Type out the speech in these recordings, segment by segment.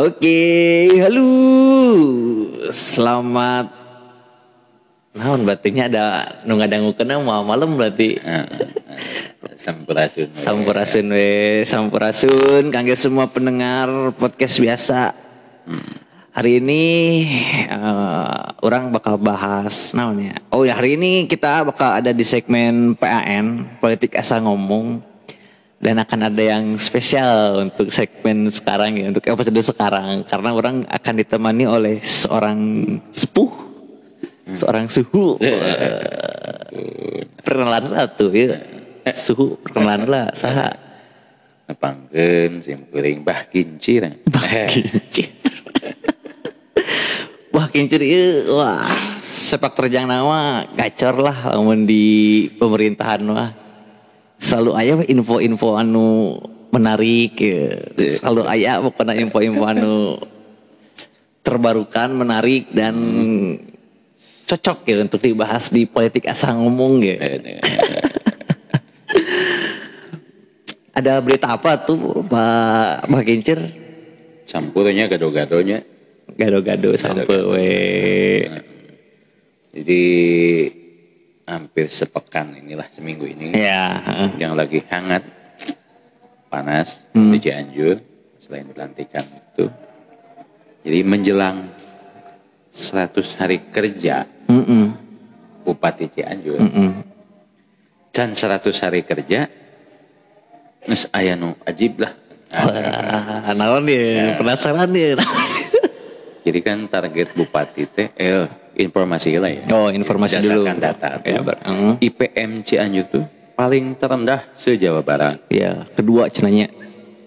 Oke, halo. Selamat Naon berartinya ada nu ngadangukeun mau malam berarti. Sampurasun. Sampurasun we, sampurasun kangge semua pendengar podcast biasa. Hari ini uh, orang bakal bahas naon ya. Oh ya hari ini kita bakal ada di segmen PAN, politik asal ngomong. Dan akan ada yang spesial untuk segmen sekarang ya, untuk episode sekarang. Karena orang akan ditemani oleh seorang sepuh seorang suhu. Perkenalan lah tuh ya. Suhu perkenalan lah saha. Nepangkeun sim kuring bah kincir. kincir. Wah kincir ieu wah sepak terjang nama gacor lah lamun di pemerintahan mah selalu aya we info-info anu menarik ya. selalu aya pokoknya info-info anu terbarukan menarik dan cocok ya untuk dibahas di politik asal ngomong ya. Ada berita apa tuh Pak Pak Kincir? Campurnya gado-gadonya. Gado-gado sampai we. Jadi hampir sepekan inilah seminggu ini Ya, yang lagi hangat panas Hmm. di Cianjur selain pelantikan itu. Jadi menjelang 100 hari kerja Mm-mm, Bupati Cianjur. Can 100 hari kerja Nges aya nu ajib lah. Nah, naon ya, penasaran ya. Jadi kan target bupati teh eh informasi lah ya. Oh, informasi dulu. Data tuh. Ya, mm. IPM Cianjur tuh paling terendah se-Jawa Barat. Ya, kedua cenanya.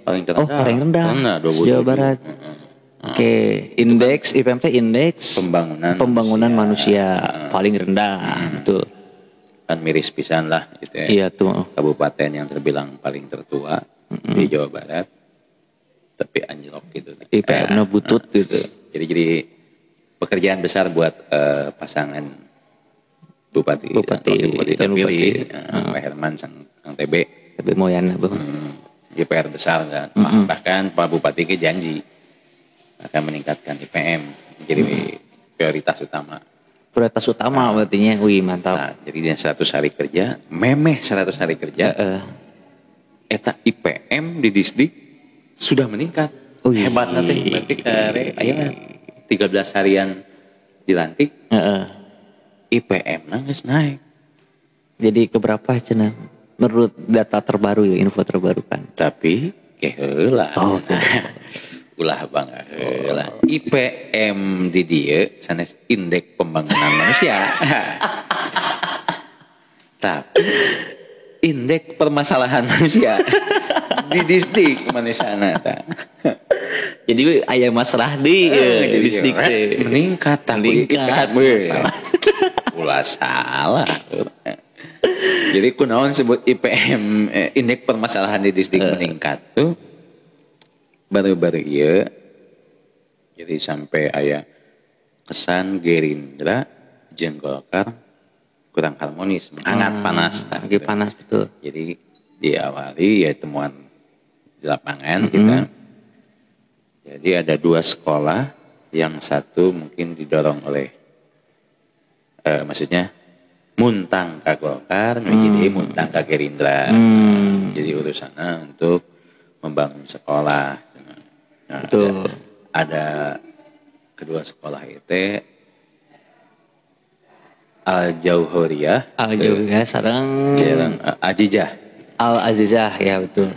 Paling Oh, terendah. paling rendah. 27. Jawa Barat. Oke, indeks IPM teh indeks Pembangunan pembangunan manusia, paling rendah, betul. Kan miris pisan lah gitu ya. Iya tuh. Kabupaten yang terbilang paling tertua di Jawa Barat. Tapi anjlok gitu. IPM-nya butut gitu. Jadi jadi pekerjaan besar buat eh, pasangan bupati, Bupati, bupati terpilih, bupati. eh, Pak Herman sang Kang TB. Tapi mau yana bang. Hmm, Jadi PR besar kan. Bahkan Pak Bupati ke janji akan meningkatkan IPM menjadi prioritas utama. Prioritas utama berartinya, wih mantap. Nah, jadi di 100 hari kerja, memeh 100 hari kerja, Eh, eta IPM di disdik sudah meningkat. Wih. Hebat nanti berarti kare ayeuna 13 harian dilantik eh. IPM nangis naik. Jadi keberapa cina? Menurut data terbaru ya, info terbaru kan. Tapi keheula. Oh, ulah bangga heula. IPM di dia sanes indeks pembangunan manusia. Tapi indeks permasalahan manusia di disdik manusia ta. Jadi wih, aya masalah di ya, Jadi distrik orang teh. meningkat tapi Meningkat. IPM. Ulah salah. Jadi kunaon sebut IPM eh, indeks permasalahan di distrik meningkat tuh baru-baru iya jadi sampai ayah kesan Gerindra jeung Golkar kurang harmonis, hangat panas. Ah, Lagi panas betul. Jadi diawali ya temuan di lapangan kita. Jadi ada dua sekolah, yang satu mungkin didorong oleh, eh, maksudnya muntang ke Golkar, nu jadi muntang ke Gerindra. Hmm, Jadi urusannya untuk membangun sekolah. Nah, Betul. Ada, ada kedua sekolah itu Al Jauhuriyah, Al juga sarang Jalan Ajijah. Al Azizah ya betul.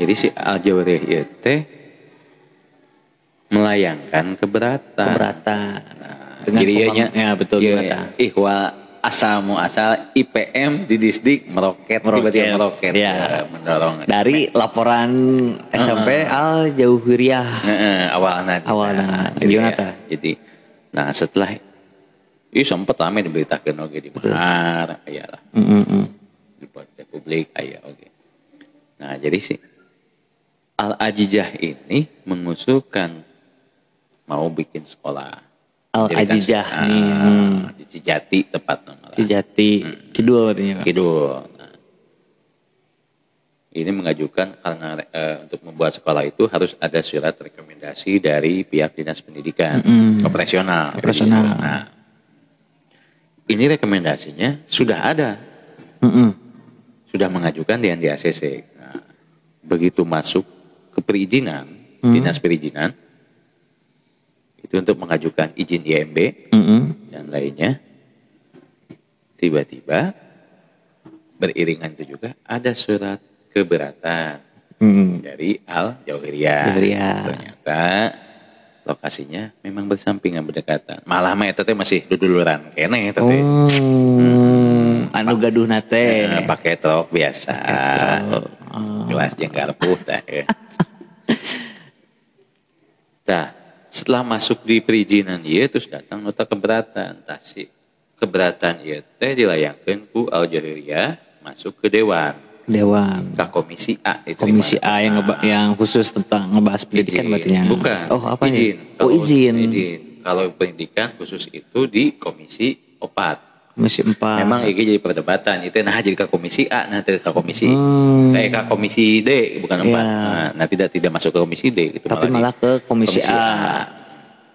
Jadi si Al Jauhuriyah itu melayangkan keberatan. Keberatan. Dengan Jadi ianya ya betul iya, keberatan. ihwa asal mu asal IPM di disdik meroket, Meroket, tiba-tiba meroket iya. eh, mendorong Dari laporan SMP Al Jauhuriyah. Heeh, awalnya Awalna. Jadi, Gimana ya, jadi nah setelah Ih sempat rame diberitakan oke di Mahar, ya lah Mm, mm, mm. di Republik, ayah oke. Nah jadi sih Al Ajijah ini mengusulkan mau bikin sekolah. Al Jadi kan, Ajijah ah, nih. Hmm. di Cijati tepat nama lah. Kijati Kidul. Pak. Kidul. Nah, ini mengajukan karena eh, untuk membuat sekolah itu harus ada surat rekomendasi dari pihak dinas pendidikan operasional. Operasional. Nah, ini rekomendasinya sudah ada, Mm-mm. sudah mengajukan di NDACC. Nah, begitu masuk ke perizinan, dinas perizinan, itu untuk mengajukan izin IMB Mm-mm. dan lainnya, tiba-tiba beriringan itu juga ada surat keberatan Mm. dari Al Jauhiriyah. Jauhiriyah. Ternyata lokasinya memang bersampingan berdekatan. Malah mah eta teh masih duduluran kene eta teh. Oh, anu gaduh nate. Eh, pakai truk biasa. truk. Oh. Gelas jeung garpuh teh. eh. Tah, setelah masuk di perizinan ieu terus datang nota keberatan. Tah si keberatan ieu teh dilayangkeun ku Al masuk ke dewan. Dewan. Ke komisi A diterima. Komisi A yang ngeba- yang khusus tentang ngebahas pendidikan berarti ya. Bukan. Oh, apa izin. Oh, izin. izin. Kalau pendidikan khusus itu di komisi opat. Komisi 4. Memang ini jadi perdebatan. Itu nah jadi ke komisi A, nah ke komisi Hmm. eh ke komisi D bukan empat. Iya. Nah, nah, tidak tidak masuk ke komisi D gitu Tapi di malah ke komisi A.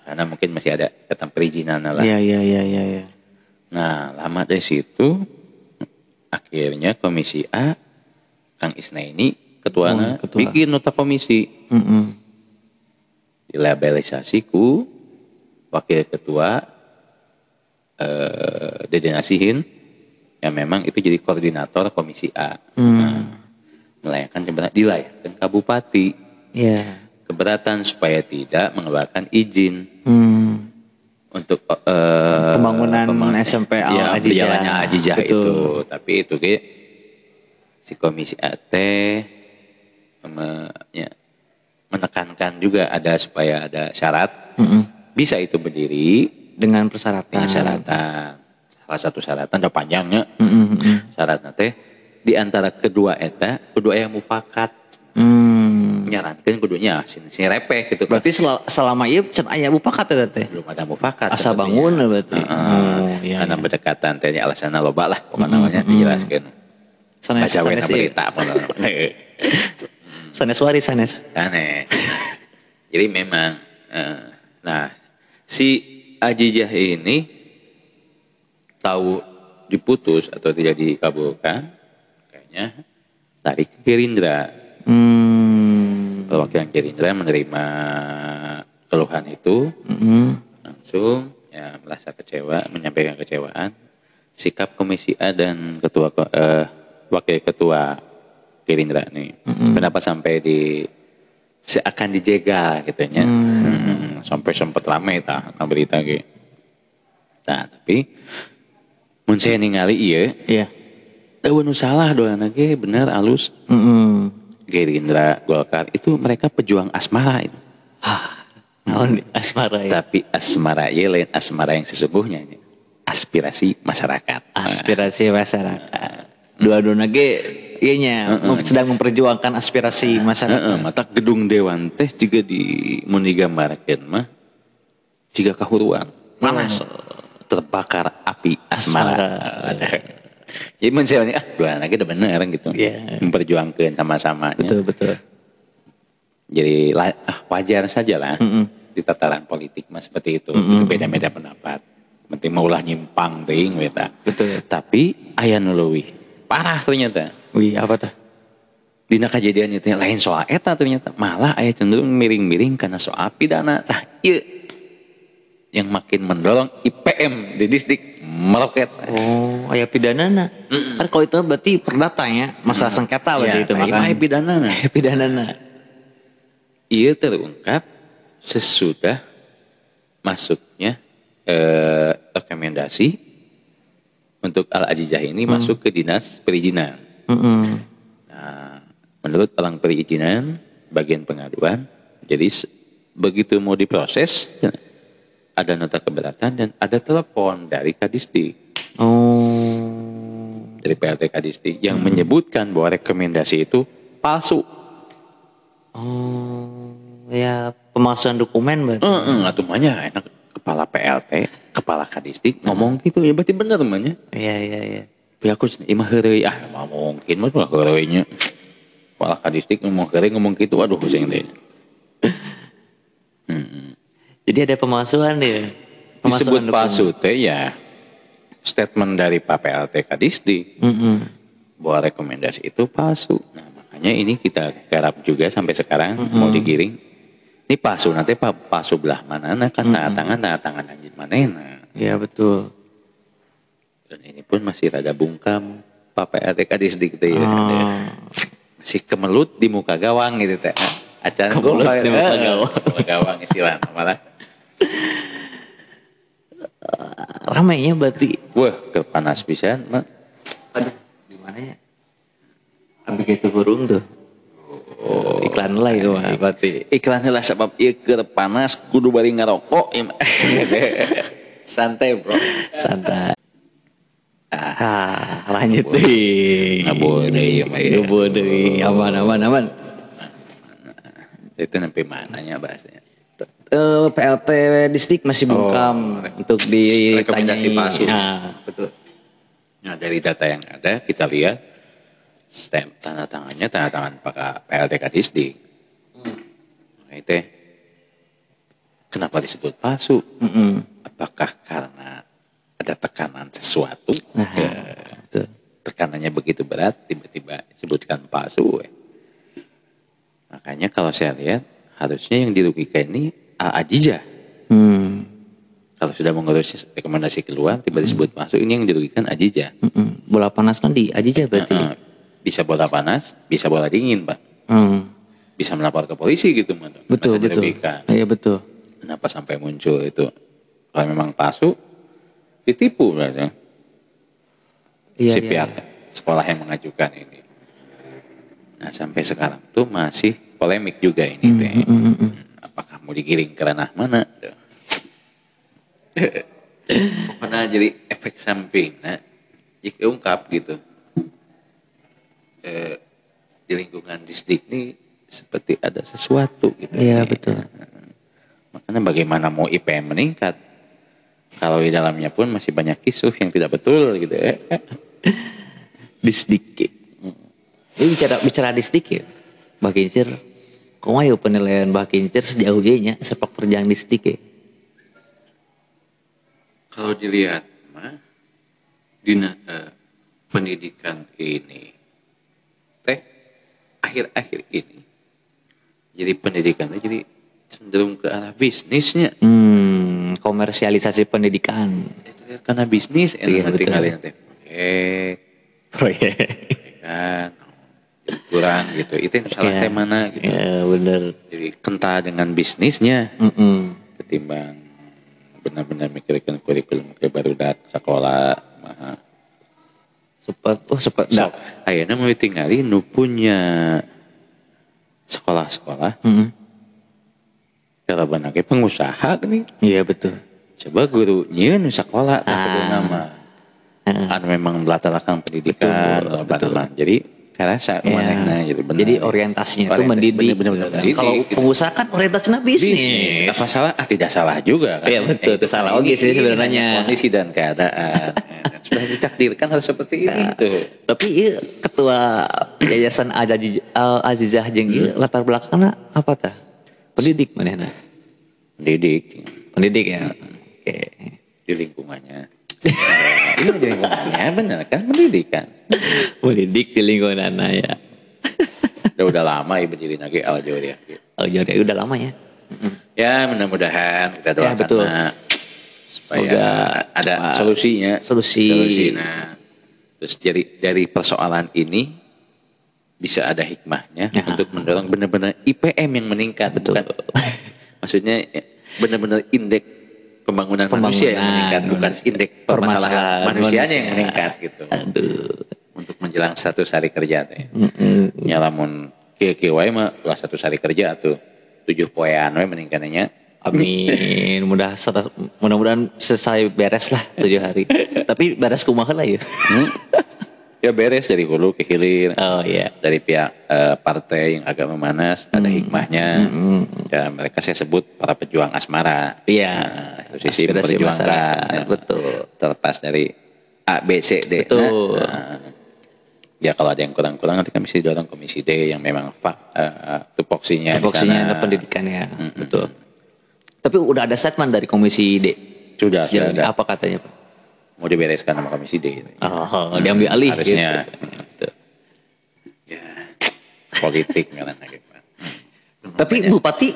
Karena mungkin masih ada tentang perizinan lah. Iya, iya, iya, iya, iya. Nah, lama dari situ akhirnya komisi A Kang Isnaini ketuanya Oh, ketua. bikin nota komisi Mm-mm. dilabelisasi ku wakil ketua eh, Dede Nasihin yang memang itu jadi koordinator komisi A. Nah, melayangkan keberatan dilayangkan ke bupati Iya. keberatan supaya tidak mengeluarkan izin Hmm. untuk eh, Pembangunan pembangunan- SMP Al ya, Ajijah. Ajijah Betul. itu. Tapi itu ke si komisi AT me- ya, menekankan juga ada supaya ada syarat Mm-mm. bisa itu berdiri Dengan persyaratan. dengan syaratan. Salah satu syaratan ada panjangnya Mm-mm, mm-mm. syaratnya teh di antara kedua eta kedua yang mufakat Hmm. nyarankan kudunya si, si repeh gitu Berarti sel- selama iya can aya bupakat ya teh. belum ada mufakat Asa bangun berarti. Heeh. Oh, iya, karena iya. berdekatan tehnya alasannya loba lah pokoknya namanya dijelaskan Sanes, baca sanes, iya. berita pokoknya. Sanes waris sanes. aneh jadi memang eh, nah si Ajijah ini tahu diputus atau tidak dikabulkan kayaknya tarik ke Gerindra. Hmm. perwakilan Gerindra menerima keluhan itu. Mm-mm. langsung ya merasa kecewa menyampaikan kecewaan. Sikap komisi A dan ketua eh, wakil ketua Gerindra nih kenapa sampai di seakan dijegal gitu nya Mm, sampai sempat ramai tah nah berita gitu nah tapi mun saya ningali iya Iya. eueuh nu salah doana ge bener alus Mm-mm. Gerindra Golkar itu mereka pejuang asmara itu Naon di asmara ya. tapi asmara ieu lain asmara yang sesungguhnya nya. aspirasi masyarakat Aspirasi masyarakat. Dua-duanya ge iya nya mem- sedang memperjuangkan aspirasi masyarakat. Heeh, mata gedung dewan teh juga di mun digambarkeun mah jika kahuruan panas terbakar api asmara. Jadi mun saya ah dua lagi udah bener gitu. Iya. Memperjuangkan sama-sama. Betul betul. Jadi ah, wajar saja lah Mm-mm. di tataran politik mah seperti itu. Itu beda-beda pendapat. Penting mau ulah nyimpang ting beta. Betul. Tapi aya nu leuwih parah ternyata. Wih apa tuh? Dina kejadian itu lain soal eta ternyata malah aya cenderung miring-miring karena soal pidana tah ieu yang makin mendorong IPM di distrik meroket. Oh, aya pidanana. Kan kalau itu berarti perdata ya, masalah sengketa berarti Ya, itu makanya. mah pidana. Aya pidanana. Ia terungkap sesudah masuknya eh, rekomendasi untuk Al Ajijah ini masuk ke dinas perizinan. Mm-mm. Nah, menurut orang perizinan, bagian pengaduan, jadi begitu mau diproses, ada nota keberatan dan ada telepon dari Kadisdik, Oh. dari PLT Kadisdik yang menyebutkan bahwa rekomendasi itu palsu. Oh. Ya pemalsuan dokumen berarti. Heeh, atuh mahnya enak kepala PLT, kepala Kadisdik ngomong gitu ya berarti benar mahnya. Iya iya iya. Ya aku imah heureuy ah mah mungkin mah mah heureuy nya. sekolah kadistik ngomong kere ngomong gitu waduh pusing deh Jadi ada pemalsuan ya. disebut dokumen. palsu teh ya statement dari Pak PLT Kadisdik Mm-mm. bahwa rekomendasi itu palsu. Nah makanya ini kita garap juga sampai sekarang mau digiring. Ini palsu nanti pak palsu belah mana nah kan tanda tangan tanda tangan anjing mana. Iya betul. Dan ini pun masih rada bungkam Pak PLT Kadisdik teh ya. Oh. Masih kemelut di muka gawang gitu teh. Acan Kemelut gua- di muka eh, gawang. muka gawang istilah malah. Ramainya berarti. Wah, kepanas pisan mah. Aduh, di mana ya? Ambil gitu burung tuh. Oh, iklan lah itu mah berarti. Iklannya lah sebab ieu keur panas kudu bari ngarokok. mah. Santai bro. Santai. Ah, lanjut deh. Mah, ya. Ngabur deui. Aman, aman, aman. Itu sampai mananya bahasanya. Eh, PLT distrik masih bungkam untuk ditanyai. rekomendasi palsu. Nah, betul. Nah dari data yang ada kita lihat stamp tanda tangannya tanda tangan Pak PLT Kadisdik. Nah, itu kenapa disebut palsu? Mm-mm. Apakah karena ada tekanan sesuatu? Nah, Ya, betul. tekanannya begitu berat tiba-tiba disebutkan palsu. ya. Makanya kalau saya lihat harusnya yang dirugikan ini Ajijah. Hmm. Kalau sudah mengurus rekomendasi keluar tiba disebut masuk ini yang dirugikan Ajijah. Mm-mm. Bola panas kan di aja berarti. Heeh. bisa bola panas, bisa bola dingin, Pak. Hmm. Bisa melapor ke polisi gitu. Betul, betul. Iya betul. Kenapa sampai muncul itu? Kalau memang palsu, ditipu. Iya, si iya, pihak sekolah yang mengajukan ini. Nah sampai sekarang tuh masih polemik juga ini teh. Mm, mm, mm. Apakah mau digiring ke ranah mana? Pokoknya jadi efek samping. Nah, jika ungkap gitu. Eh, di lingkungan disdik ini seperti ada sesuatu gitu. Iya betul. Makanya bagaimana mau IPM meningkat kalau di dalamnya pun masih banyak kisuh yang tidak betul gitu ya. Disdik. Ini bicara bicara disdik ya. Mbak Kincir. Ayo penilaian Mbak Kincir sejauh ini nya sepak terjang disdik ya. Kalau dilihat mah dina eh, pendidikan ini teh akhir-akhir ini jadi pendidikannya jadi cenderung ke arah bisnisnya. Hmm, komersialisasi pendidikan. Itu lihat karena bisnis Iya, enak teh. Eh, Proyek. kan kurang gitu. Itu yang salah Iya. teh mana gitu. Ya bener. Jadi kental dengan bisnisnya Mm-mm. ketimbang benar-benar mikirkan kurikulum ke baru dat sekolah mah Sempat, oh sempat. so, ayeuna mau tinggali nu punya sekolah-sekolah Mm-mm. Kalau banake pengusaha nih Iya betul. coba gurunya nu sekolah Ah. nama Heeh. anu memang melatalakan pendidikan Betul, betul. nama jadi karasa Iya. ke mana jadi benar Jadi orientasinya itu mendidik. bener-bener mendidik, Kalau gitu. pengusaha kan orientasinya bisnis. bisnis apa salah ah tidak salah juga kan Iya, betul, itu salah. Oke sih sebenarnya. kondisi dan keadaan sudah ditakdirkan harus seperti ini tuh Tapi iya, ketua yayasan Aziz Al Azizah jeung ieu latar belakangnya apa tah? Pendidik mana mendidik Pendidik ya. Oke. di lingkungannya Iya di lingkungannya benar kan pendidikan Pendidik di lingkungan ya. udah udah lama ibu jadi lagi aljo dia Oh jadi udah lama ya. ya mudah-mudahan kita doakan Ya, betul. Nak, supaya Semoga ada solusinya Solusi. nah terus dari dari persoalan ini bisa ada hikmahnya Ya. untuk mendorong benar-benar IPM yang meningkat Betul. bukan maksudnya ya, benar-benar indeks pembangunan, manusia yang Pembangunan, meningkat bukan indeks permasalahan manusianya yang meningkat gitu Aduh. untuk menjelang satu hari kerja teh Mm-mm. nya lamun kieu wae mah ulah satu hari kerja tuh tujuh poean we meningkatnya Amin. Mudah mudah-mudahan selesai beres lah tujuh hari. Tapi beres kumaha lah ya. Hmm? ya beres dari hulu ke hilir Oh iya. dari pihak eh, partai yang agak memanas ada hikmahnya ya mereka saya sebut para pejuang asmara Iya. Nah, itu sisi memperjuangkan masyarakat. ya. Betul. terlepas dari A B C D Betul. Nah, Ya kalau ada yang kurang-kurang nanti kami dorong komisi D yang memang fak uh, tupoksinya sana. ada pendidikan ya, betul. Tapi udah ada statement dari Komisi D. Sudah, sudah ada. Apa katanya Pak? Mau dibereskan sama komisi D. Oh, diambil alih. Harusnya. gitu. Ya, politik Pak. Tapi Bupati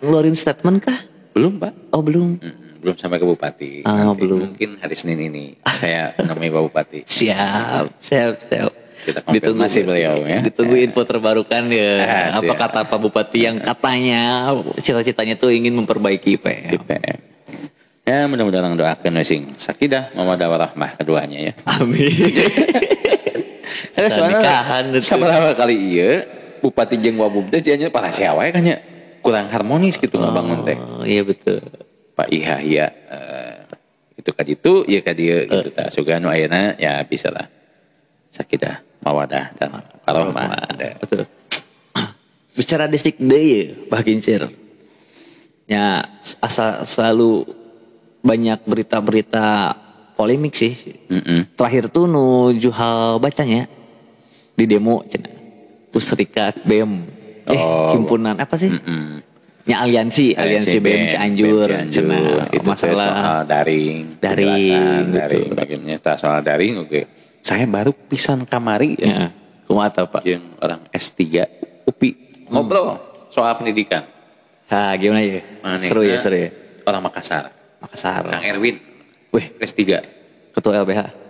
ngeluarin statement kah? Belum Pak. Oh belum. Mm, Belum sampai ke Bupati. Ah, Nanti belum. Mungkin hari Senin ini saya menemui Pak Bupati. Siap, siap, siap. Kita konfirmasi beliau ya. Ditunggu info terbarukan ya. Ah, Apa kata Pak Bupati yang katanya cita-citanya tuh ingin memperbaiki IPM. IPM. Ya mudah-mudahan doakan wesing sakidah mawadah warahmah keduanya ya. Amin. Eh, nikahan itu. Sabarapa kali iya Bupati jeung Wabub teh cenah para siawa kan ya kurang harmonis gitu ngabangun teh. Oh, iya betul. Pak Iha ya eh, itu ka ditu ieu ka dieu gitu tah. Suga nu ayeuna ya bisa lah. Sakidah mawadah dan warahmah. ada. Betul. Bicara distrik D ya, Pak Kincir. Ya, asal selalu banyak berita-berita polemik sih. Mm-mm. Terakhir tuh nu Juhal bacanya di demo cenah. Pusrikat BEM. Eh, Oh. himpunan apa sih? Mm. Ya aliansi, aliansi BEM Cianjur, BEM cenah. itu teh masalah soal daring, Daring, gitu. daring bagaimana tak soal daring oke. Saya baru pisan kamari ya. ya, Kumata Pak. yang orang S3 UPI ngobrol soal pendidikan. Ha, gimana ya? Seru ya, seru ya. Orang Makassar. Makassar. Kang Erwin. Wih, S3. ketua LBH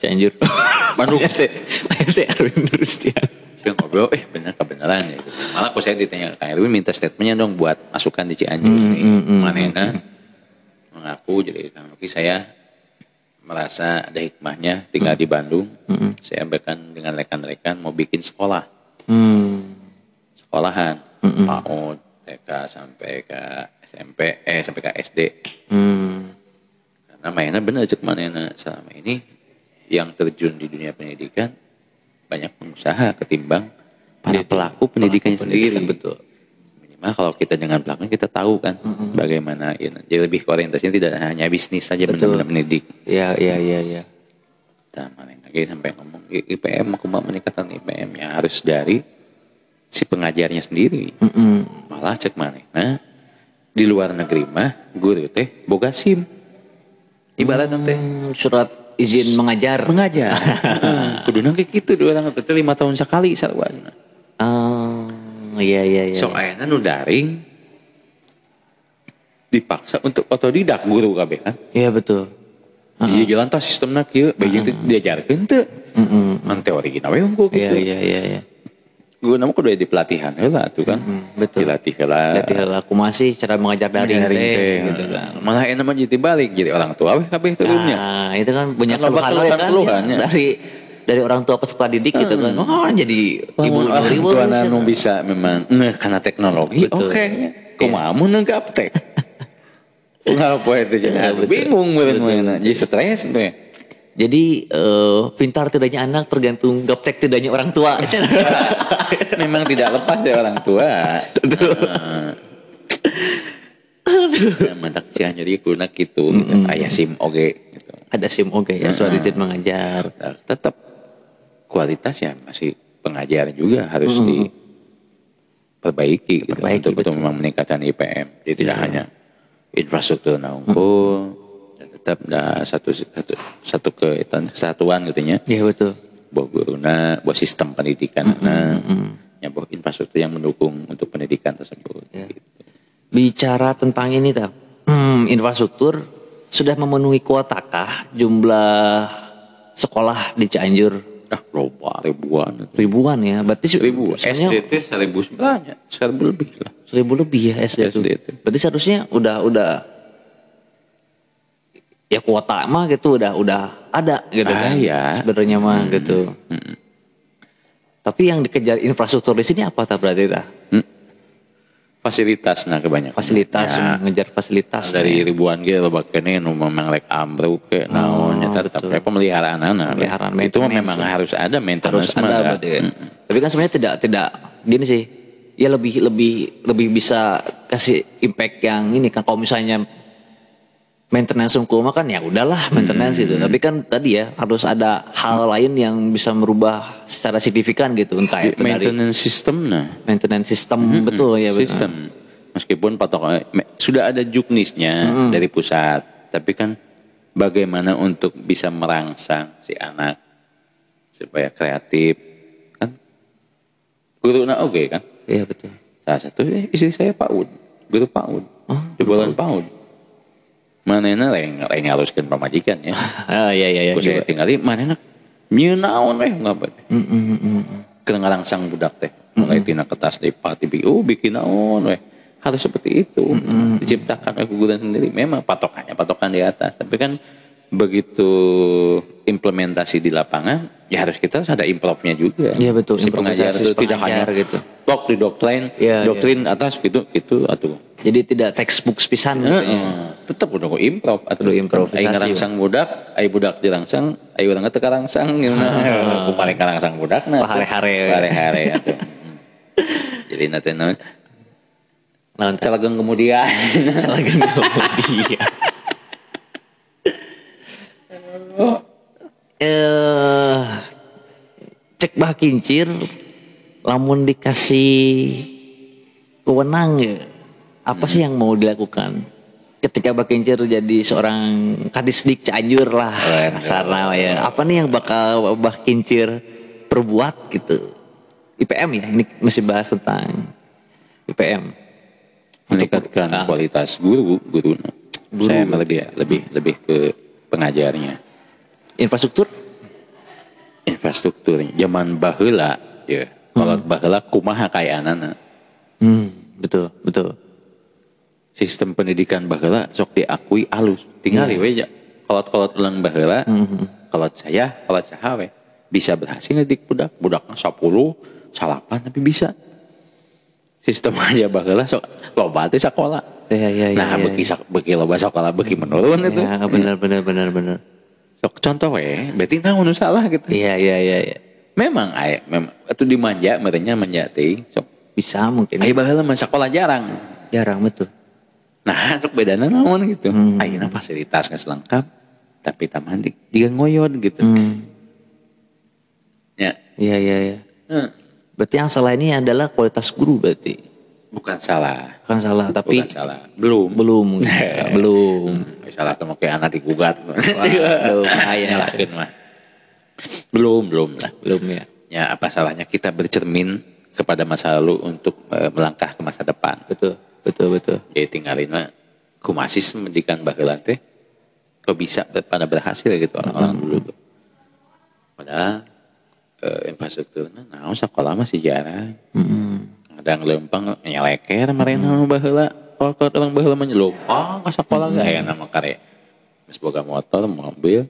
Cianjur. Bandung. Pak RT Arwin Rustian. Dia ngobrol, eh benar kebenaran ya. Malah kok saya ditanya Kang Erwin minta statementnya dong buat masukan di Cianjur nih. Manehna mengaku jadi Kang Luki saya merasa ada hikmahnya tinggal di Bandung. Saya bahkan dengan rekan-rekan mau bikin sekolah. Hmm. Sekolahan. PAUD, TK sampai ke SMP, eh sampai ke SD. Hmm. Karena mainnya benar cek manehna selama ini yang terjun di dunia pendidikan banyak pengusaha ketimbang para pelaku pendidikannya sendiri. Betul. Minimal kalau kita dengan pelaku kita tahu kan bagaimana ya. Jadi lebih orientasinya tidak hanya bisnis saja benar-benar mendidik. Iya, iya, iya, iya. Kita mana lagi sampai ngomong "I- IPM aku mau meningkatkan IPM ya harus dari si pengajarnya sendiri. Mm-mm. Malah cek mana nah di luar negeri mah guru teh boga SIM. Ibaratnya teh Hmm, surat izin mengajar. mengajar. Kudu kayak gitu dua orang teh lima tahun sekali sarwana. Oh, iya, iya, iya. Sok ayeuna nu daring dipaksa untuk otodidak guru kabeh kan. Iya, betul. Di jalan tah sistemna kieu, bae teh diajarkeun teu. Mm-mm. Man teori gina we Iya, gitu. iya, iya, iya. Nama kudu aya di pelatihan heula tuh kan. betul. Dilatih heula. Berarti hal aku masih cara mengajar daring, teh, teh. gitu kan. Malah enak mah jadi balik jadi orang tua we kabeh turunnya. Nah, itu kan banyak Kan keluhan keluhan- kan keluhan, ya, ya. dari dari orang tua peserta didik gitu kan. Oh, jadi ibu ibu tua nu bisa memang ngeh karena teknologi, oke. Kumaha mun nu gaptek. Ngapa itu jadi aduh, bingung meureun. Jadi stres ya. Jadi eh, pintar tidaknya anak tergantung gaptek tidaknya orang tua. Memang tidak lepas dari orang tua. Ya, mantak cianjur ieu kulna kitu gitu. Aya SIM oge gitu. Ada SIM oke ya, surat izin mengajar. Tetap kualitasnya masih pengajar juga harus diperbaiki gitu Diperbaiki, untuk betul memang meningkatkan IPM. Jadi tidak hanya infrastruktur na unggul, dan tetap ada satu satu satu ke kesatuan gitu nya. Iya betul. Bahwa guruna, bahwa sistem pendidikan nah, ya bahwa infrastruktur yang mendukung untuk pendidikan tersebut. Ya. Gitu. Bicara tentang ini tak, hmm, infrastruktur sudah memenuhi kuotakah jumlah sekolah di Cianjur Ah, loba ribuan. ribuan ya? Berarti se- Ribu. sebenarnya SDT seribu banyak, seribu lebih lah. seribu lebih ya SD itu. SD itu. Berarti seharusnya udah udah ya kuota mah gitu udah udah ada gitu Ah, kan. iya. Sebenarnya mah gitu. Tapi yang dikejar infrastruktur di sini apa tak berarti tak? Fasilitas nah kebanyakan. Fasilitas, Ya. mengejar fasilitas. dari ribuan gitu kene nu memang lek ambruk ke naon nyata tetap kayak pemeliharaan anak Oh, Pemeliharaan, itu memang ya. harus ada harus maintenance ada ya. berarti kan. Tapi kan sebenarnya tidak tidak gini sih. Ya lebih lebih lebih bisa kasih impact yang ini kan kalau misalnya maintenance hukum kan ya udahlah maintenance gitu. Tapi kan tadi ya harus ada hal lain yang bisa merubah secara signifikan gitu. Entah itu dari maintenance system nah. maintenance system betul ya betul. meskipun patokan me- sudah ada juknisnya dari pusat. Tapi kan bagaimana untuk bisa merangsang si anak supaya kreatif? Kan guru na oke kan? Iya betul. salah satu eh, istri saya PAUD guru PAUD Oh, jebolan PAUD mana lain lain haruskan pamajikan ya. Ah iya iya iya. Ku saya tinggali mana nyeun naon Mm, mm, mm, mm. keur ngarangsang budak teh. Mulai tina kertas lipat tibi oh bikin naon weh? Harus seperti itu. Diciptakan oleh guguran sendiri. Memang patokannya patokan di atas. Tapi kan begitu implementasi di lapangan ya harus kita harus ada improve-nya juga Iya, betul. si pengajar itu tidak hanya gitu. di doktrin Iya, doktrin atas gitu itu atau Jadi tidak textbook pisan gitu ya. Tetap udah kok improv atau improvisasi, Aing ngarangsang budak, ai budak dirangsang, ai urang teu karangsang gimana. Ku paling karangsang budak nah. Pahare-hare. Pahare-hare atuh. Jadi nanti naon teh? calagang kemudian. Calagan kemudian. Eh, cek bah kincir, lamun dikasih kewenang ya, apa sih yang mau dilakukan? Ketika Bah Kincir jadi seorang kadisdik Cianjur lah kasarna ya. Apa nih yang bakal Bah Kincir perbuat gitu? IPM ya, ini masih bahas tentang IPM. meningkatkan kualitas guru guru. Saya mah lebih lebih lebih ke pengajarnya. Infrastruktur Infrastrukturnya zaman baheula ya. Kalau baheula kumaha kayaanana. Hmm, betul, betul. sistem pendidikan baheula sok diakui alus tinggal Iya. we ja kolot-kolot ulang baheula Mhm. kolot saya kolot saha we bisa berhasil ngedik budak budaknya 10 salapan tapi bisa sistem aja baheula sok loba teh sekolah Ya, ya, ya, nah ya, beki sak beki loba sekolah beki menurun itu Ya, benar, benar, benar, benar. Sok contoh we berarti naon nu salah gitu Iya, iya, iya, iya. memang aya memang itu dimanja merenya manja teh sok Bisa mungkin. aya baheula mah sekolah jarang Jarang betul. Nah, untuk bedana naon gitu. Hmm. Ayeuna fasilitas geus lengkap, tapi tambahan di- juga ngoyot gitu. Hmm. Ya. Iya, iya, iya. Eh, Berarti yang salah ini adalah kualitas guru berarti. Bukan salah. Bukan salah, tapi bukan salah. Belum. belum. belum. Hmm, salah kamu kayak anak digugat. Waduh, bahaya. Nyalahin mah. Belum, belum lah. Belum ya. Ya, apa salahnya kita bercermin kepada masa lalu untuk eh, melangkah ke masa depan. Betul, betul, betul. Jadi tinggalin mah kumasis pendidikan baheula teh kok bisa pada berhasil gitu orang-orang dulu tuh. Padahal eh, infrastrukturnya nah sekolah masih jarang. Mm-mm. Kadang lempeng nyeleker marena hmm. baheula. Kalau orang baheula mah lumpang ka sekolah gak ya nama kare. Geus boga motor, mobil,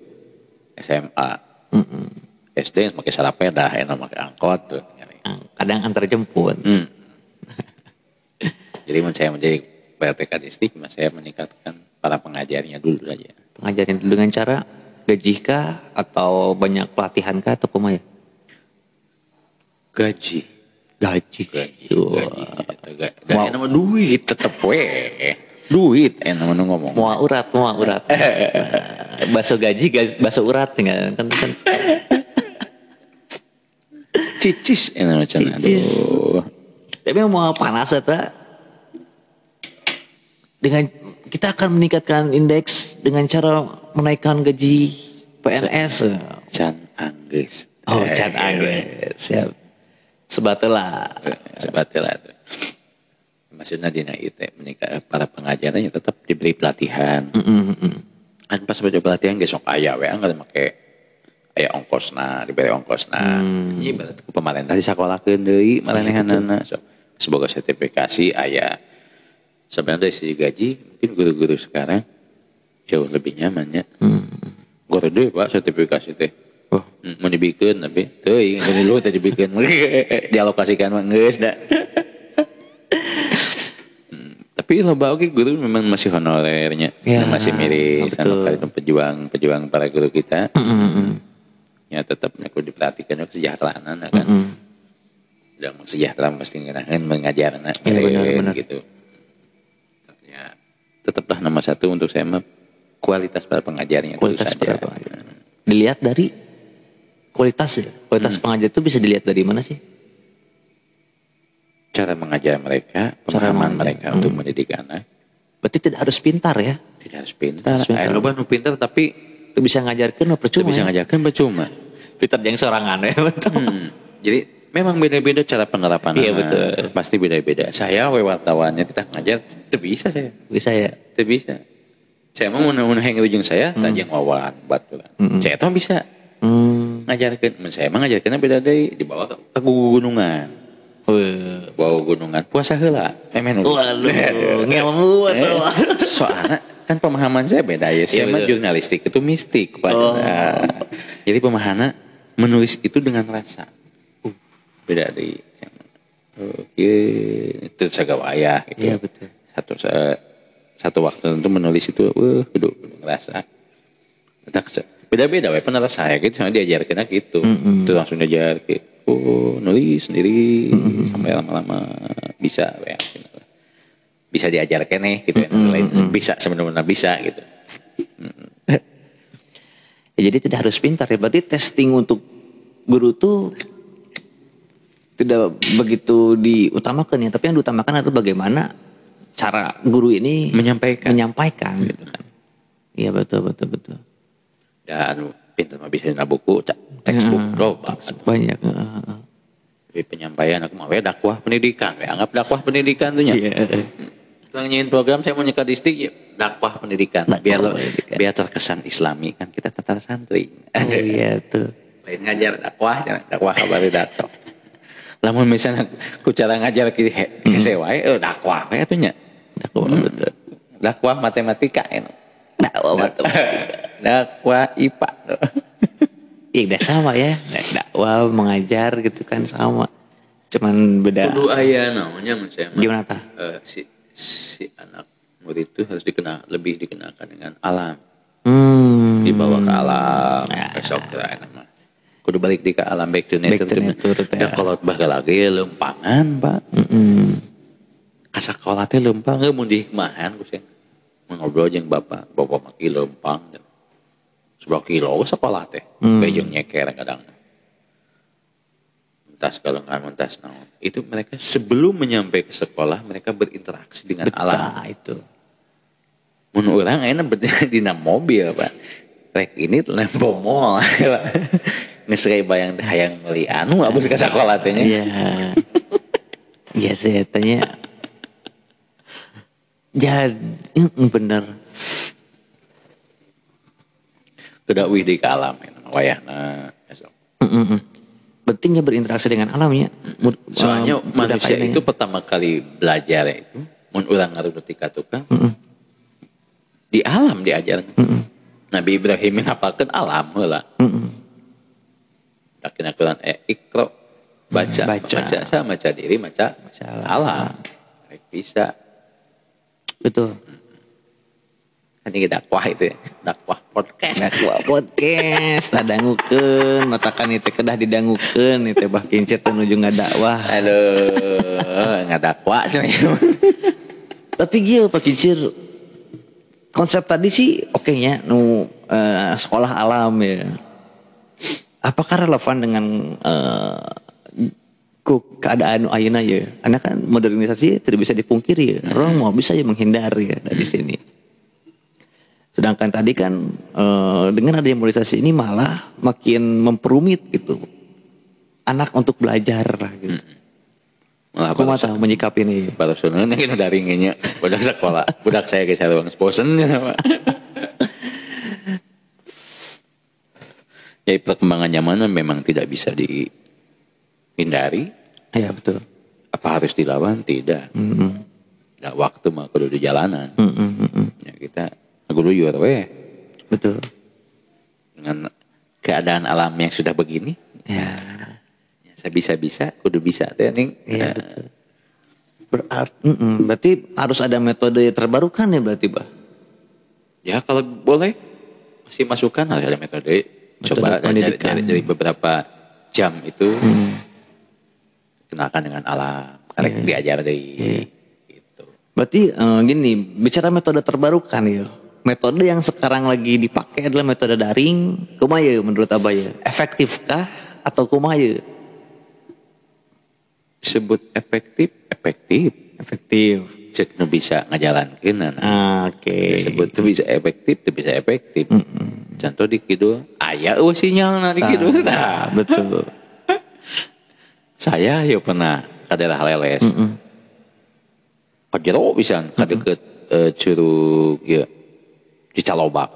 SMA, Mm-mm. SD geus make sarapeda, enak make angkot tuh. Nah, Kadang antar jemput. Hmm. Jadi saya menjadi PLT Kadistik, mas saya meningkatkan para pengajarnya dulu saja. Pengajarin dulu dengan cara gaji kah atau banyak pelatihan kah atau kumaha ya? Gaji. Gaji. Gaji. Dan yang nama duit tetep we. Duit yang nama ngomong. Mua urat, mua urat. Baso gaji, gas- baso urat tinggal kan kan. Cicis yang nama cina. Aduh. Tapi mau panas eta dengan kita akan meningkatkan indeks dengan cara menaikkan gaji PNS. Can Anggis. Oh, Eh, Chan Angge. Siap. Sebatelah. Sebatilah tuh. Maksudnya dina itu menikah para pengajarannya tetap diberi pelatihan. Mm, mm, mm. Kan pas baca pelatihan gesok aya we nggak make aya ongkosna diberi ongkosna. Hmm. Ini ibarat ku pemerintah di sekolah deui maranehanana. So, semoga sertifikasi aya. Sebenarnya dari sisi gaji mungkin guru-guru sekarang jauh lebih nyaman ya. Hmm. Guru deh pak sertifikasi teh. Oh. Hmm, Mau dibikin tapi teuing ini lu tadi bikin dialokasikan mah geus da. Hmm, Tapi loba oke guru memang masih honorernya, Ya, masih miris betul. anu pejuang pejuang para guru kita. Mm, mm, mm. Ya tetap aku diperhatikan kesejahteraan anak kan. Mm. Dan sejahtera pasti ngenahin mengajar anak benar, benar. gitu. Ya tetaplah nomor satu untuk saya mah kualitas para pengajarnya Kualitas para pengajar. Dilihat dari kualitas ya. Kualitas pengajar itu bisa dilihat dari mana sih? Cara mengajar mereka, Cara pemahaman mengajar. mereka untuk mendidik anak. Berarti tidak harus pintar ya. Tidak harus pintar. Harus pintar. Loba nu pintar tapi Itu bisa ngajarkan Cuma percuma. bisa ya. ngajarkan percuma. Pintar yang sorangan ya. betul. Hmm. Jadi memang beda-beda cara penerapan. Iya, betul. Pasti beda-beda. Saya wartawannya kita ngajar, itu bisa saya. Bisa ya. Itu bisa. Saya mau menamun yang ujung saya, tajang wawan, batu lah. Saya tuh bisa Hmm. Ngajarkan. Saya emang ngajarkannya beda dari dibawa ke, ke gunungan. Wah. Bawa gunungan, puasa heula. Eh, men, nulis. Waduh, ngelmu Eh, atau soalnya kan pemahaman saya beda ya. Saya Iya, mah jurnalistik itu mistik Pak. Oh. Nah, jadi pemahaman menulis itu dengan rasa. Uh, beda dari Oke, itu sagawaya gitu. Iya, betul. Satu sa- satu waktu untuk menulis itu, wah, kudu ngerasa. Tak Beda-beda, we penerus saya gitu, sama diajarkan gitu. Itu langsung diajar, gitu. oh nulis sendiri, sampai lama-lama bisa, we. bisa diajarkan nih gitu ya, lain bisa sebenarnya bisa gitu. Ya, jadi tidak harus pintar ya. Berarti testing untuk guru tuh tidak begitu diutamakan ya. Tapi yang diutamakan adalah bagaimana cara guru ini Menyampaikan. menyampaikan gitu kan. Iya betul betul betul. Dan pintar mah bisa buku, cak, textbook, Ya, loba. banyak. Tapi penyampaian aku mau dakwah pendidikan, we anggap dakwah pendidikan tuh nya. Iya. Setelah nyiin program saya mau nyekat distrik ya dakwah pendidikan. Dakwah biar pendidikan. biar terkesan Islami kan kita tatar santri. Oh iya tuh. Lain ngajar dakwah, dakwah kabar dato. Lamun misalnya ku cara ngajar ki hese wae eh, dakwah we atuh nya. Dakwah betul. Dakwah matematika ya. Dakwah dakwah IPA. Iya udah sama ya. Dakwah mengajar gitu kan sama. Cuman beda. Kudu aya naonnya mun saya. Gimana tah? Eh, si si anak murid itu harus dikenal lebih dikenalkan dengan alam. Hmm. dibawa ke alam Ya. besok kira enak mah kudu balik di ke alam back to nature, Back to nature, ya kalau bakal lagi lempangan pak Mm-mm. kasakola teh lempang mau dihikmahan ku sih ngobrol jeung bapak bapak maki lempang sebelah kilo sekolah teh Hmm. bejeng nyeker kadang mentas kalau nggak mentas naon itu mereka sebelum menyampai ke sekolah mereka berinteraksi dengan alam Betah itu. mun orang enak berdiri di mobil pak rek ini lempo mall Nges kayak bayang hayang beli anu abis ke sekolah teh nya. Iya. Iya saya tanya. Jadi mm, bener. Kuda wih di kalam ya, wayahna esok. Mm-mm. Pentingnya berinteraksi dengan alamnya. Mud- Soalnya eh, manusia budak itu pertama kali belajar itu mun ngarudut di tukang di alam diajar. Nabi Ibrahim menghafalkan alam heula. Mm-mm. Takina Quran eh ikro baca, Baca. baca, sama baca diri, baca, Baca alam. Rek Bisa. Betul. Kan ini dakwah itu ya. Dakwah podcast. Dakwah podcast tadangukeun matakan itu kedah didangukeun itu bah kincir teh nuju ngadakwah. Aduh, nggak dakwah. cuy. Tapi gitu Pak Kincir konsep tadi sih oke nya nu eh, sekolah alam ya. Apakah relevan dengan eh, ku keadaan ayeuna ya? Karena kan modernisasi tidak bisa dipungkiri ya. Orang mau bisa ya menghindari ya dari sini. Sedangkan tadi kan eh, dengan adanya modernisasi ini malah makin memperumit gitu anak untuk belajar lah gitu. Malah Aku mah baru, tahu menyikapi ini. baru sunun ini udah ringinya. Budak sekolah. Budak saya ke sarung bosen. Pak. Jadi perkembangan zaman memang tidak bisa dihindari. Ya betul. Apa harus dilawan? Tidak. Mm-mm. Nggak waktu mah kudu di jalanan. Mm-mm, mm-mm. Ya, kita kudu yuar we Betul. dengan keadaan alam yang sudah begini. Ya. Ya, saya bisa-bisa, kudu bisa teh ning. Iya betul. Berarti, berarti harus ada metode terbarukan ya berarti bah. Ya kalau boleh masih masukan harus ada metode. Coba dari, dari, dari beberapa jam itu kenalkan dengan alam. Karena diajar dari gitu. Berarti eh, gini bicara metode terbarukan ya. metode yang sekarang lagi dipakai adalah metode daring. Kumaha ya menurut Abah ya? Efektifkah atau kumaha ya? Disebut efektif, efektif. Efektif. Cek nu bisa ngajalankeun nah. Ah, Oke. Disebut tuh bisa efektif, tuh bisa efektif. Contoh di kidul, aya eueuh sinyal di kidul. Nah, Nah, betul. Saya ya pernah ka daerah leles. Ka jero pisan ka deukeut eh, curug ya Cicalobak.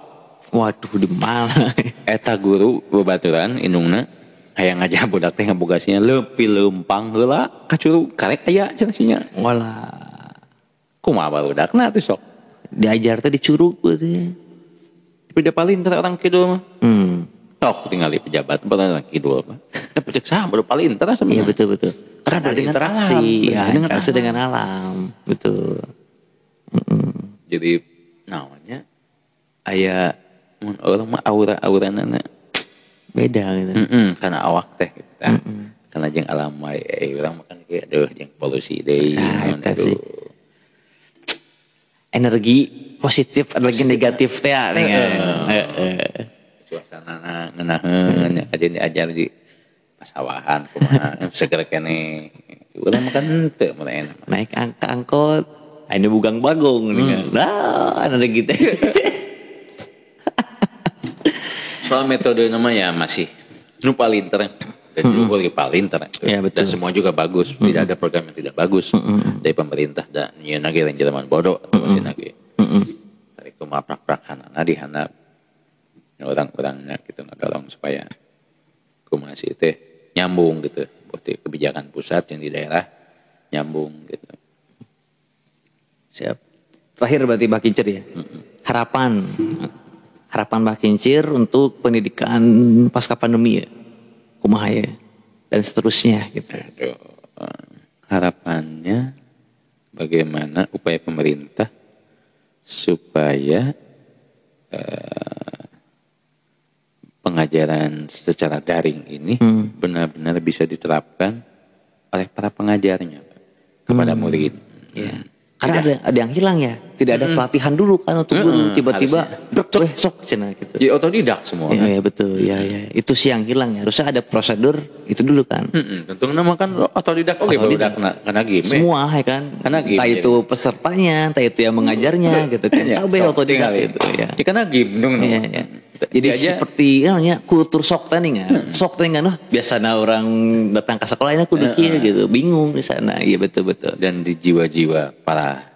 Waduh di mana? Eta guru babaturan indungna aya ngajak budak teh ngabogasinya leupi leumpang heula ka curug karek aya cenah. Walah. Kumaha barudakna tuh sok. Diajar teh di curug berarti. Tapi da paling orang kidul mah. Hmm. Tok tinggali pejabat orang kidul mah. Tapi cek sah baru paling teu Iya betul betul. Karena berinteraksi, ya, dengan interaksi alam. dengan alam, betul. Jadi namanya aya mun orang mah aura-aurana Beda gitu. Heeh, karena awak teh gitu tah. Karena jeung alam wae eh urang makan ge aduh jeung polusi deui. Nah, aduh. Energi positif, energi negatif teh ya. Suasana ngeunaheun aja diajar di pasawahan kumaha seger kene. Urang makan teu mulai enak. Naik angka angkot, ini bugang bagong nih kan. Nah, ada gitu. Soal metode nama ya masih nu palinter dan juga lagi palinter. Ya, betul. Dan semua juga bagus. Tidak ada program yang tidak bagus dari pemerintah dan nyeun lagi yang zaman bodoh atau masih lagi. Dari kumaha prak-prakan di handap orang-orangnya gitu ngadolong supaya kumaha sih teh nyambung gitu. Berarti kebijakan pusat yang di daerah nyambung gitu. Siap. Terakhir berarti Mbak Kincir ya. Harapan. Harapan Mbak Kincir untuk pendidikan pasca pandemi ya. Kumaha ya. Dan seterusnya gitu. Aduh, harapannya bagaimana upaya pemerintah supaya eh, pengajaran secara daring ini benar-benar bisa diterapkan oleh para pengajarnya kepada murid. Ya. Karena ada ada yang hilang ya. Tidak ada pelatihan dulu kan untuk guru. Tiba-tiba brek sok cenah gitu. Ya otodidak semua. Iya ya, betul. Ya ya. Itu sih yang hilang ya. Harusnya ada prosedur itu dulu kan. Tentu nama kan otodidak oke Otodidak. barudak kena kena game. Semua ya kan. Karena game, entah jadi. itu pesertanya, entah itu yang mengajarnya gitu kan. Ya, Kabeh otodidak tinggal gitu ya. Ya karena game dong. Iya, iya. Jadi aja seperti namanya kultur sok tadi kan. Sok tadi kan oh, biasanya orang datang ke sekolah ini aku dikir gitu, bingung di sana. Iya betul betul. dan di jiwa-jiwa para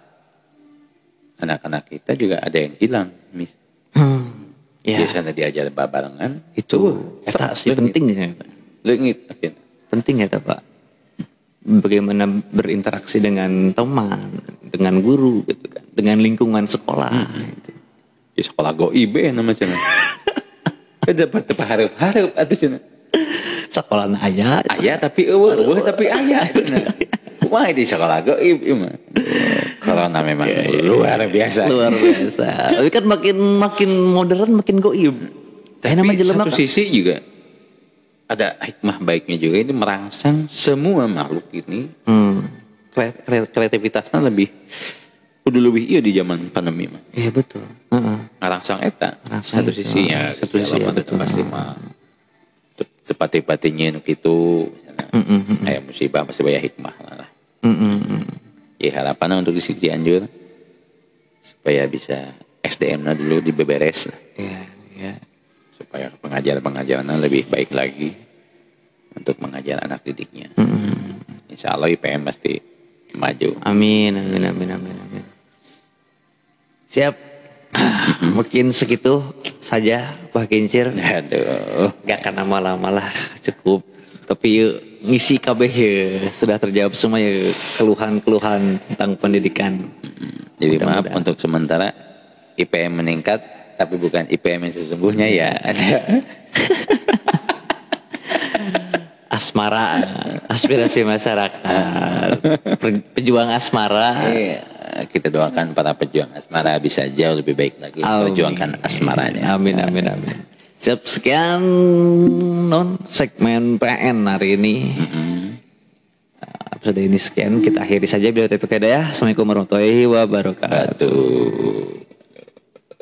anak-anak kita juga ada yang hilang, mis. Hmm. Ya, Biasanya diajar barengan, itu eta sih penting ya, akhirnya. Penting ya Pak. Bagaimana berinteraksi dengan teman, dengan guru gitu kan, dengan lingkungan sekolah gitu. Di sekolah goib ya nama cina. Dapat tepa harap-harap atau cina. Sekolah aja Ayah tapi eueuh, eueuh tapi ayah. Cina. Kumaha di sekolah goib ieu mah. Corona memang luar biasa. luar biasa. Tapi kan makin makin modern makin goib. Tapi Tapi nama jelema satu sisi juga ada hikmah baiknya juga itu merangsang semua makhluk ini Hmm. kre- kre- kreativitasnya lebih udah lebih iya di zaman pandemi mah Iya betul. Heeh. ngarangsang eta Ngarangsang satu eta. sisinya Satu sisi, ya, betul. pasti mah tepat-tepatnya nu kitu misalnya Mm, mm, musibah pasti banyak hikmah lah Mm, mm, mm. ya harapannya untuk di Cianjur supaya bisa SDM nya dulu dibeberes lah Iya, iya. supaya pengajar-pengajarannya lebih baik lagi untuk mengajar anak didiknya. Insya Allah IPM pasti maju. Amin, amin, amin, amin, amin. Siap. Mungkin segitu saja Pak Kincir. Aduh, Gak akan lama-lama lah, cukup. Tapi yuk, ngisi KB ya, sudah terjawab semua ya keluhan-keluhan tentang pendidikan. jadi maaf Mudah-mudahan. untuk sementara IPM meningkat, tapi bukan IPM yang sesungguhnya ya ada. Asmara, aspirasi masyarakat, pejuang asmara. Iya, kita doakan para pejuang asmara bisa jauh lebih baik lagi Amin. perjuangkan asmaranya. Amin, amin, amin. Siap, sekian non segmen PN hari ini. Nah, Episode ini sekian, kita akhiri saja. Bila ya. Assalamualaikum warahmatullahi wabarakatuh.